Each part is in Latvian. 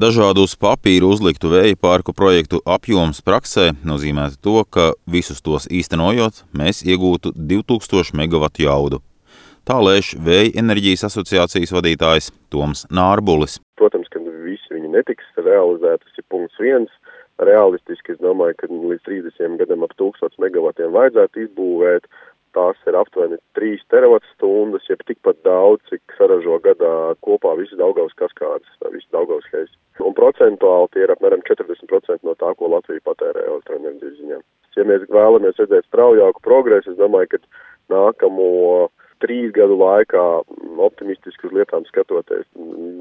Dažādu uz papīra uzliktu vēja parku projektu apjoms praksē nozīmētu to, ka visus tos īstenojot, mēs iegūtu 2000 megawatu jaudu. Tā lēš Vēja enerģijas asociācijas vadītājs Toms Nārbulis. Protams, ka visi viņi netiks realizēti, tas ir punkts viens. Realistiski es domāju, ka līdz 30 gadam ap 1000 megavatiem vajadzētu izbūvēt tās ir aptuveni 3 terawatstundas, jeb tikpat daudz, cik saražo gadā kopā visas Daugavas kaskādas, visas Daugavas heis. Un procentuāli tie ir apmēram 40% no tā, ko Latvija patērē elektroenerģijas ziņā. Ja mēs vēlamies redzēt straujāku progresu, es domāju, ka nākamo trīs gadu laikā optimistiski uz lietām skatoties,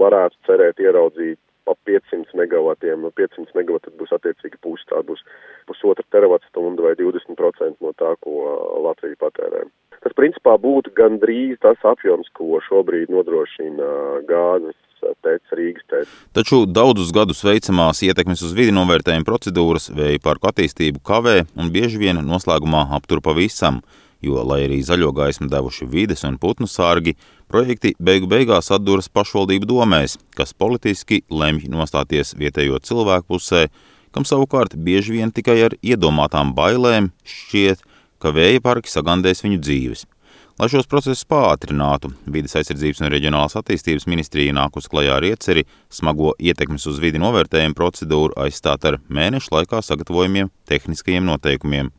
varētu cerēt ieraudzīt ap 500 megavatiem. No 500 megawatu būs attiecīgi pusi, tā būs pusotra teravatstunda vai 20% no tā, ko Latvija patērē. Tas principā būtu gandrīz tas apjoms, ko šobrīd nodrošina gāzes teica Rīgas teica. Taču daudzus gadus veicamās ietekmes uz vidi novērtējuma procedūras vēja parku attīstību kavē un bieži vien noslēgumā aptur pavisam jo, lai arī zaļo gaismu devuši vides un putnu sārgi, projekti beigu beigās atduras pašvaldību domēs, kas politiski lemj nostāties vietējo cilvēku pusē, kam savukārt bieži vien tikai ar iedomātām bailēm šķiet, ka vēja parki sagandēs viņu dzīves. Lai šos procesus pātrinātu, vidas aizsardzības un reģionālās attīstības ministrija nākus klajā ar ieceri smago ietekmes uz vidi novērtējumu procedūru aizstāt ar mēnešu laikā sagatavojumiem tehniskajiem noteikumiem.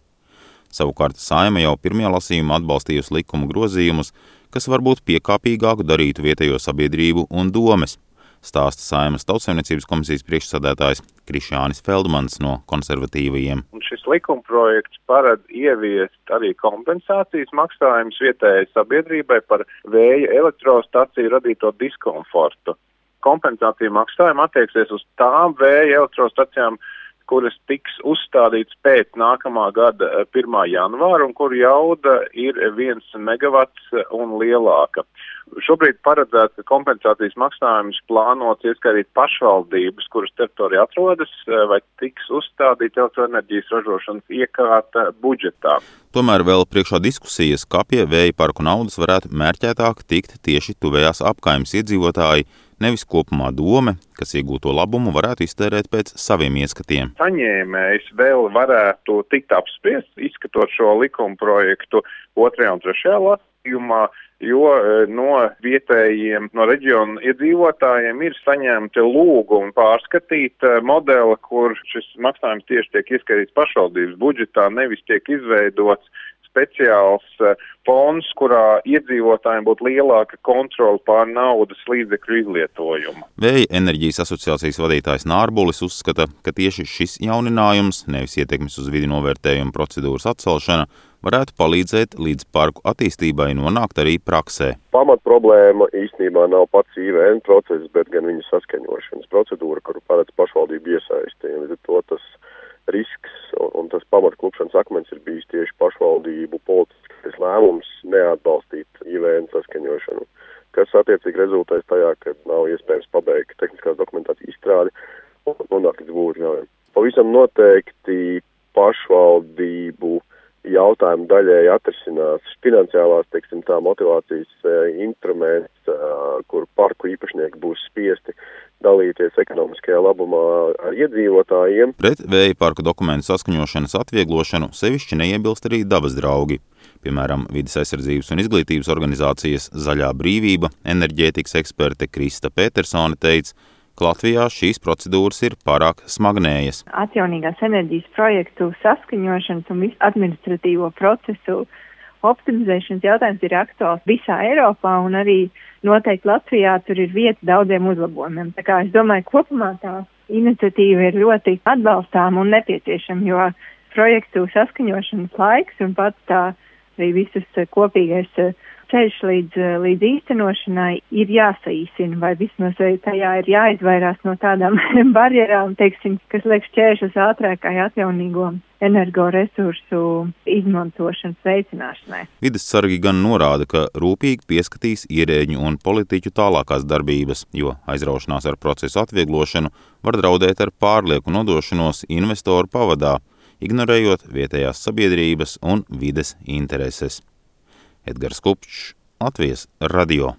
Savukārt Saima jau pirmajā lasījumā atbalstījusi likumu grozījumus, kas varbūt piekāpīgāku darītu vietējo sabiedrību un domes, stāsta Saimas tautsēmniecības komisijas priekšsādētājs Krišjānis Feldmans no konservatīvajiem. Un šis likumprojekts paredz ieviest arī kompensācijas maksājumus vietējai sabiedrībai par vēja elektrostaciju radīto diskomfortu. Kompensācija maksājuma attieksies uz tām vēja elektrostacijām, kuras tiks uzstādīts pēc nākamā gada 1. Eh, janvāra un kur jauda ir 1 megawats un lielāka. Šobrīd paredzēts, ka kompensācijas maksājumus plānots ieskatīt pašvaldības, kuras teritorijā atrodas, eh, vai tiks uzstādīta elektroenerģijas ražošanas iekārta budžetā. Tomēr vēl priekšā diskusijas, kā pie vēja parku naudas varētu mērķētāk tikt tieši tuvējās apkaimes iedzīvotāji, nevis kopumā dome, kas iegūto labumu varētu iztērēt pēc saviem ieskatiem. Saņēmējs vēl varētu tikt apspriests, izskatot šo likuma projektu otrajā un trešajā lasījumā, jo e, no vietējiem, no reģiona iedzīvotājiem ir saņemti lūgumi pārskatīt e, modeli, kur šis maksājums tieši tiek ieskatīts pašvaldības budžetā, nevis tiek izveidots speciāls uh, fonds, kurā iedzīvotājiem būtu lielāka kontrola pār naudas līdzekļu izlietojumu. Vēja enerģijas asociācijas vadītājs Nārbulis uzskata, ka tieši šis jauninājums, nevis ietekmes uz vidi novērtējuma procedūras atcelšana, varētu palīdzēt līdz parku attīstībai nonākt arī praksē. Pamat problēma īstenībā nav pats IVN process, bet gan viņa saskaņošanas procedūra, kuru paredz pašvaldību to tas risks un, un tas pamatklupšanas akmens ir bijis tieši pašvaldību politiskais lēmums neatbalstīt IVN saskaņošanu, kas attiecīgi rezultēs tajā, ka nav iespējams pabeigt tehniskās dokumentācijas izstrādi un nonākt līdz būvļaujam. Pavisam noteikti pašvaldību jautājumu daļēji atrisinās finansiālās, teiksim, tā motivācijas e, instruments, e, kur parku īpašnieki būs spiesti dalīties ekonomiskajā labumā ar iedzīvotājiem. Pret vēja parku dokumentu saskaņošanas atvieglošanu sevišķi neiebilst arī dabas draugi. Piemēram, vidas aizsardzības un izglītības organizācijas Zaļā brīvība enerģētikas eksperte Krista Petersone teica, Latvijā šīs procedūras ir pārāk smagnējas. Atjaunīgās enerģijas projektu saskaņošanas un visu administratīvo procesu optimizēšanas jautājums ir aktuāls visā Eiropā un arī noteikti Latvijā tur ir vieta daudziem uzlabojumiem. Tā kā es domāju, kopumā tā iniciatīva ir ļoti atbalstāma un nepieciešama, jo projektu saskaņošanas laiks un pats tā arī visas kopīgais ceļš līdz, eh, līdz īstenošanai ir jāsaīsina, vai vismaz tajā ir jāizvairās no tādām barjerām, teiksim, kas liek šķēršus ātrākai atjaunīgo energoresursu izmantošanas veicināšanai. Vides sargi gan norāda, ka rūpīgi pieskatīs ierēģu un politiķu tālākās darbības, jo aizraušanās ar procesu atvieglošanu var draudēt ar pārlieku nodošanos investoru pavadā, ignorējot vietējās sabiedrības un vides intereses. Edgars Kupčs, Latvijas radio.